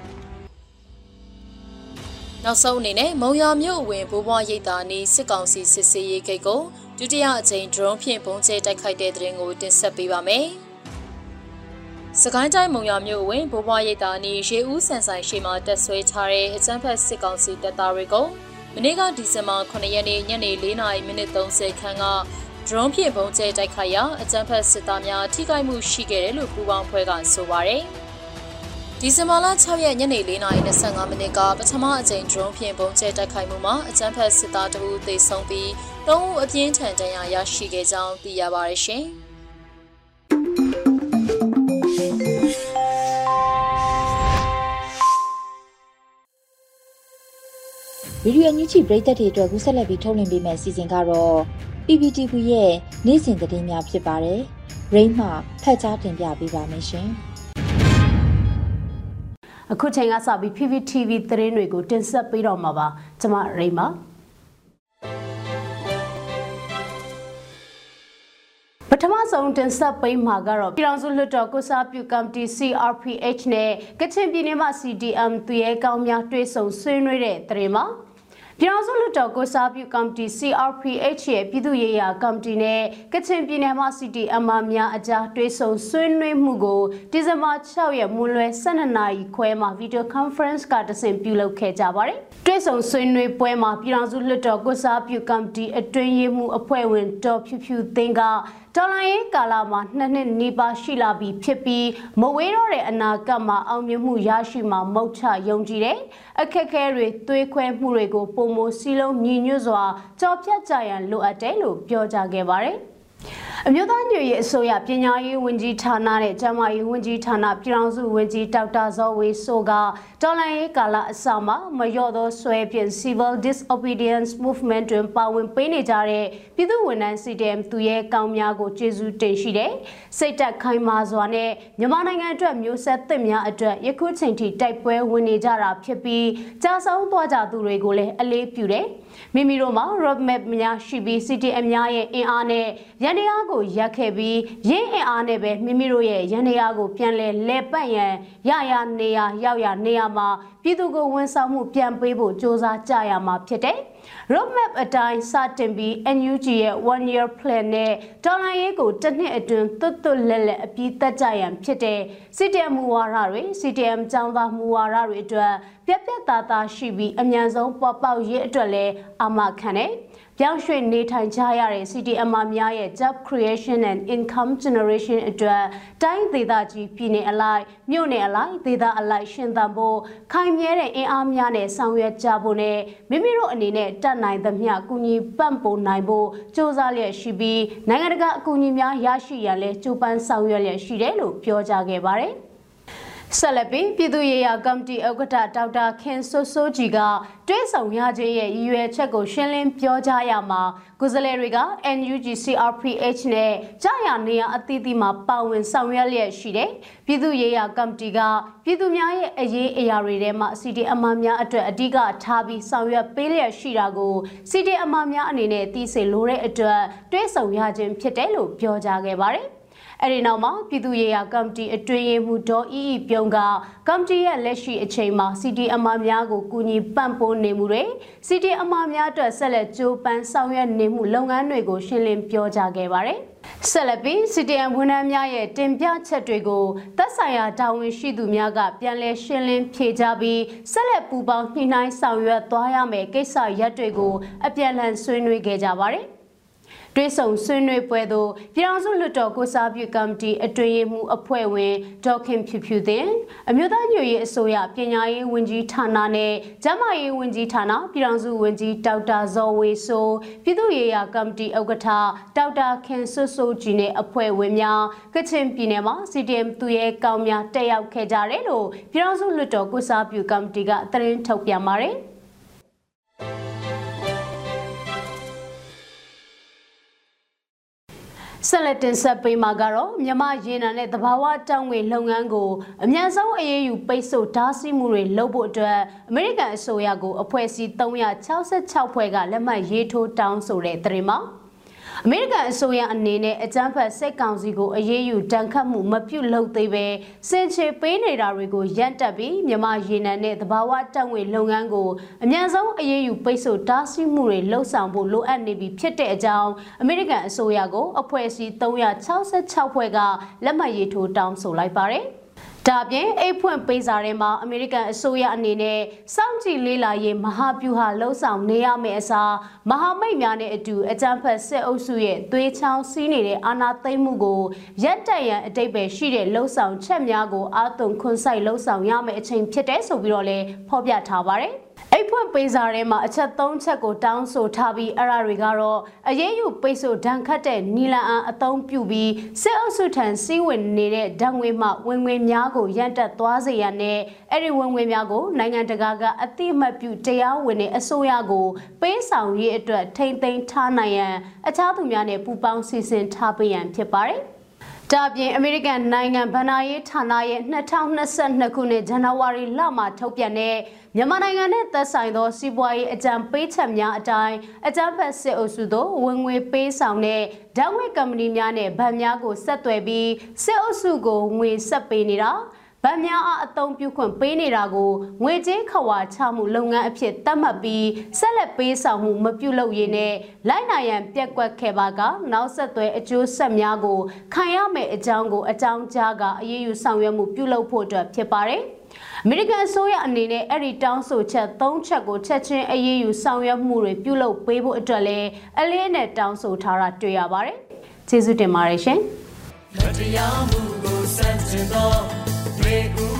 နောက်ဆုံးအနေနဲ့မုံရမြို့အဝင်ဘိုးဘွားရိပ်သာနီးစစ်ကောင်စီစစ်ဆေးရေးဂိတ်ကိုဒုတိယအကြိမ် drone ဖြင့်ပုံကျဲတိုက်ခိုက်တဲ့တဲ့ရင်ကိုတင်ဆက်ပေးပါမယ်။စကိုင်းတိုင်းမုံရမြို့အဝင်ဘိုးဘွားရိပ်သာနီးရေဦးဆန်ဆိုင်ရှိမှတက်ဆွဲထားတဲ့အကြမ်းဖက်စစ်ကောင်စီတပ်သားတွေကိုမနေ့ကဒီဇင်ဘာ9ရက်နေ့ညနေ4:30မိနစ်30ခန်းက drone ဖြင့်ပုံကျဲတိုက်ခိုက်ရာအကြမ်းဖက်စစ်သားများထိခိုက်မှုရှိခဲ့တယ်လို့ပူးပေါင်းဖွဲ့ကဆိုပါရယ်။ ဒီဇင်ဘာလ6ရက်ညနေ4:25မိနစ်ကပထမအကြိမ် drone ဖြင့်ပုံကျဲတိုက်ခိုက်မှုမှာအကြမ်းဖက်စစ်သားတအုပ်သေဆုံးပြီး၃ဦးအပြင်းထန်ဒဏ်ရာရရှိခဲ့ကြောင်းသိရပါတယ်ရှင်။ဗီဒီယိုအန်ယူဂျီပရိသတ်တွေအတွက်ကူးဆက်လက်ပြီးထုတ်လွှင့်ပေးမယ့်အစီအစဉ်ကတော့ PPTV ရဲ့နေ့စဉ်သတင်းများဖြစ်ပါတယ်။ Rain မှဖတ်ကြားတင်ပြပေးပါမယ်ရှင်။ အခုချိန်ကစပြီး PPTV သတင်းတွေကိုတင်ဆက်ပေးတော့မှာပါကျွန်မရိမပထမဆုံးတင်ဆက်ပေးမှာကတော့ပြည်တော်စုလွှတ်တော်ကုစားပြုကော်မတီ CRPH နဲ့ကချင်ပြည်နယ်မှာ CDM သူရဲကောင်းများတွဲဆုံဆွေးနွေးတဲ့သတင်းမှာ ပြည်တော်စုလွှတ်တော်ကိုစားပြုကော်မတီ CRPH ရဲ့ပြည်သူ့ရေးရာကော်မတီနဲ့ကချင်ပြည်နယ်မှ CTM များအကြားတွဲဆုံဆွေးနွေးမှုကိုဒီဇင်ဘာ6ရက်မွန်းလွဲ12နာရီခွဲမှာ Video Conference ကတဆင့်ပြုလုပ်ခဲ့ကြပါတယ်။တွဲဆုံဆွေးနွေးပွဲမှာပြည်တော်စုလွှတ်တော်ကိုစားပြုကော်မတီအတွင်းရေးမှူးအဖွဲ့ဝင်ဒေါ်ဖြူဖြူသိန်းက တော်လိုင်းရေးကာလမှာနှစ်နှစ်နီးပါးရှိလာပြီဖြစ်ပြီးမဝေးတော့တဲ့အနာဂတ်မှာအောင်မြင်မှုရရှိမှာမဟုတ်ချယုံကြည်တယ်။အခက်အခဲတွေသွေးခွဲမှုတွေကိုပုံမစီလုံးညီညွတ်စွာကြော်ဖြတ်ကြရန်လိုအပ်တယ်လို့ပြောကြားခဲ့ပါတယ်။ အမျိုးသားညွရေးအစိုးရပညာရေးဝန်ကြီးဌာနနဲ့ကျန်းမာရေးဝန်ကြီးဌာနပြည်ထောင်စုဝန်ကြီးဒေါက်တာဇော်ဝေဆိုကတော်လှန်ရေးကာလအစမှာမလျော့သောဆွဲဖြင့် Civil Disobedience Movement တွင်ပါဝင်ပေးနေကြတဲ့ပြည်သူဝန်ထမ်း CDM သူရဲ့ကောင်းများကိုကျေးဇူးတင်ရှိတယ်။စိတ်တက်ခိုင်မာစွာနဲ့မြန်မာနိုင်ငံအတွက်မျိုးဆက်သစ်များအတွက်ယခုချိန်ထိတိုက်ပွဲဝင်နေကြတာဖြစ်ပြီးကြာဆုံးသွားကြသူတွေကိုလည်းအလေးပြုတယ်။မိမိတို့မှာ roadmap များရှိပြီး CDM များရဲ့အင်အားနဲ့ရန်တရားကိုရက်ခဲ့ပြီးရင်းအင်အားနဲ့ပဲမိမိတို့ရဲ့ရန်တရားကိုပြန်လဲလဲပတ်ရန်ရရနေရရောက်ရနေရမှာပြည်သူကိုဝန်ဆောင်မှုပြန်ပေးဖို့စ조사ကြရမှာဖြစ်တယ်။ roadmap အတိုင်းစတင်ပြီး NUG ရဲ့ one year plan နဲ့ဒေါ်လာရေးကိုတစ်နှစ်အတွင်းသွတ်သွတ်လက်လက်အပြီးသက်ကြရန်ဖြစ်တဲ့ CTM မူဝါဒတွေ CTM ចောင်းသားမူဝါဒတွေအတွက်ပြက်ပြက်သားသားရှိပြီးအမြန်ဆုံးပေါ်ပေါက်ရေးအတွက်လည်းအာမခံတယ်။ ပြောင်းရွှေ့နေထိုင်ကြရတဲ့ CDM များရဲ့ job creation and income generation အတွက်တိုင်းဒေသကြီးပြည်နယ်အလိုက်မြို့နယ်အလိုက်ဒေသအလိုက်ရှင်သန်ဖို့ခိုင်မြဲတဲ့အင်အားများနဲ့ဆောင်ရွက်ကြဖို့နဲ့မိမိတို့အနေနဲ့တတ်နိုင်သမျှကူညီပံ့ပိုးနိုင်ဖို့စ조사လျက်ရှိပြီးနိုင်ငံတကာအကူအညီများရရှိရန်လဲကြိုးပမ်းဆောင်ရွက်လျက်ရှိတယ်လို့ပြောကြားခဲ့ပါတယ်။ဒ ဆက်လက်ပြီးပြည်သူ့ရေးရာကော်မတီဥက္ကဋ္ဌဒေါက်တာခင်စိုးစိုးကြည်ကတွဲဆောင်ရခြင်းရဲ့ရည်ရွယ်ချက်ကိုရှင်းလင်းပြောကြားရမှာကိုယ်စားလှယ်တွေက NUG CRPH နဲ့ကြာရနေရအသီးသီးမှာပါဝင်ဆောင်ရွက်လျက်ရှိတယ်။ပြည်သူ့ရေးရာကော်မတီကပြည်သူများရဲ့အရေးအရာတွေထဲမှာ CDM များအတွက်အဓိကထားပြီးဆောင်ရွက်ပေးလျက်ရှိတာကို CDM များအနေနဲ့သိစေလိုတဲ့အတွက်တွဲဆောင်ရခြင်းဖြစ်တယ်လို့ပြောကြားခဲ့ပါတယ်။ အဲ့ဒီနောက်မှာပြည်သူ့ရေးရာကော်မတီအတွင်းရေးမှူးဒေါ်အီအီပြုံးကကော်မတီရဲ့လက်ရှိအချိန်မှာ CDM များကိုကူညီပံ့ပိုးနေမှုတွေ CDM များအတွက်ဆက်လက်ကြိုးပမ်းဆောင်ရွက်နေမှုလုပ်ငန်းတွေကိုရှင်းလင်းပြောကြားခဲ့ပါတယ်။ဆက်လက်ပြီး CDM ဝန်ထမ်းများရဲ့တင်ပြချက်တွေကိုသက်ဆိုင်ရာတာဝန်ရှိသူများကပြန်လည်ရှင်းလင်းဖြေကြားပြီးဆက်လက်ပူးပေါင်းညှိနှိုင်းဆောင်ရွက်သွားရမယ်ကိစ္စရပ်တွေကိုအပြန်အလှန်ဆွေးနွေးခဲ့ကြပါတယ်။ တွဲဆုံဆွေးနွေးပွဲသို့ပြည်ထောင်စုလွှတ်တော်ကိုစားပြုကော်မတီအတွင်းရေးမှူးအဖွဲ့ဝင်ဒေါက်ခင်ဖြူဖြူတင်အမျိုးသားညွရေးအစိုးရပညာရေးဝန်ကြီးဌာနနဲ့ကျန်းမာရေးဝန်ကြီးဌာနပြည်ထောင်စုဝန်ကြီးဒေါက်တာဇော်ဝေဆိုးပြည်သူ့ရေးရာကော်မတီဥက္ကဋ္ဌဒေါက်တာခင်ဆွဆိုကြီးနဲ့အဖွဲ့ဝင်များကချင်ပြည်နယ်မှာ CDM သူရဲကောင်းများတက်ရောက်ခဲ့ကြတယ်လို့ပြည်ထောင်စုလွှတ်တော်ကိုစားပြုကော်မတီကသတင်းထုတ်ပြန်ပါတယ်။ ဆက်လက်တင်ဆက်ပေးမှာကတော့မြမရေနံနဲ့တဘာဝတောင်းငွေလုပ်ငန်းကိုအများဆုံးအရေးယူပိတ်ဆို့ဓာတ်ဆီမှုတွေလုပ်ဖို့အတွက်အမေရိကန်အစိုးရကိုအဖွဲ့အစည်း366ဖွဲ့ကလက်မှတ်ရေးထိုးတောင်းဆိုတဲ့သတင်းမှာ အမေရိကန်အစိုးရအနေနဲ့အကြမ်းဖက်စစ်ကောင်စီကိုအရေးယူတန်ခတ်မှုမပြုလုပ်သေးပဲစင်ချေပေးနေတာတွေကိုရပ်တက်ပြီးမြန်မာရေနံနဲ့သဘာဝတက်ငွေလုပ်ငန်းကိုအမြန်ဆုံးအရေးယူပိတ်ဆို့တားဆီးမှုတွေလှုပ်ဆောင်ဖို့လိုအပ်နေပြီဖြစ်တဲ့အကြောင်းအမေရိကန်အစိုးရကိုအဖွဲ့အစည်း366ဖွဲ့ကလက်မှတ်ရေးထိုးတောင်းဆိုလိုက်ပါတယ်။ ဒါပြင်အိတ်ဖွင့်ပေးစာထဲမှာအမေရိကန်အစိုးရအနေနဲ့စောင့်ကြည့်လေးလာရေးမဟာဗျူဟာလှုံ့ဆော်နေရမယ့်အစားမဟာမိတ်များနဲ့အတူအကြမ်းဖက်စစ်အုပ်စုရဲ့သွေးချောင်းစီးနေတဲ့အာဏာသိမ်းမှုကိုရပ်တန့်ရန်အတိတ်ပဲရှိတဲ့လှုံ့ဆော်ချက်များကိုအာသွန်ခွန်ဆိုင်လှုံ့ဆော်ရမယ့်အချိန်ဖြစ်တဲ့ဆိုပြီးတော့လည်းဖော်ပြထားပါတယ်။ အိတ်ဖွင့်ပေးစာထဲမှာအချက်၃ချက်ကိုတောင်းဆိုထားပြီးအဲ့ဒါတွေကတော့အရေးယူပိတ်ဆို့ဒဏ်ခတ်တဲ့နီလန်အန်အသုံးပြုပြီးစစ်အုပ်စုထံစီးဝင်နေတဲ့ဓာတ်ငွေမှဝင်ငွေများကိုရန်တက်သွားစေရတဲ့အဲ့ဒီဝင်ငွေများကိုနိုင်ငံတကာကအတိအမှတ်ပြုတရားဝင်တဲ့အစိုးရကိုပေးဆောင်ရေးအတွက်ထိမ့်သိမ်းထားနိုင်ရန်အခြားသူများနဲ့ပူးပေါင်းစီစဉ်ထားပေးရန်ဖြစ်ပါတယ်။ ဒါပြင်အမေရိကန်နိုင်ငံဗဏ္ဍာရေးဌာနရဲ့2022ခုနှစ်ဇန်နဝါရီလမှာထုတ်ပြန်တဲ့မြန်မာနိုင်ငံနဲ့သက်ဆိုင်သောစီးပွားရေးအကြံပေးချက်များအတိုင်းအကြံဖက်စစ်အုပ်စုတို့ဝင်ငွေပေးဆောင်တဲ့ဓာတ်ငွေကုမ္ပဏီများနဲ့ဗန်များကိုဆက်သွယ်ပြီးစစ်အုပ်စုကိုငွေဆက်ပေးနေတာ ဗတ်များအားအသုံးပြုခွင့်ပေးနေတာကိုငွေကြေးခဝါချမှုလုပ်ငန်းအဖြစ်သတ်မှတ်ပြီးဆက်လက်ပေးဆောင်မှုမပြုလုပ်ရင်းနဲ့လိုက်နိုင်ရန်ပြက်ကွက်ခဲ့ပါကနောက်ဆက်တွဲအကျိုးဆက်များကိုခံရမယ့်အကြောင်းကိုအကြောင်းကြားကအရေးယူဆောင်ရွက်မှုပြုလုပ်ဖို့အတွက်ဖြစ်ပါတယ်။အမေရိကန်အစိုးရအနေနဲ့အဲ့ဒီတောင်းဆိုချက်၃ချက်ကိုချက်ချင်းအရေးယူဆောင်ရွက်မှုတွေပြုလုပ်ပေးဖို့အတွက်လည်းအလေးနဲ့တောင်းဆိုထားတာတွေ့ရပါတယ်။ကျေးဇူးတင်ပါတယ်ရှင်။တရားမှုကိုစန့်ကျင်သောတွေ ဥ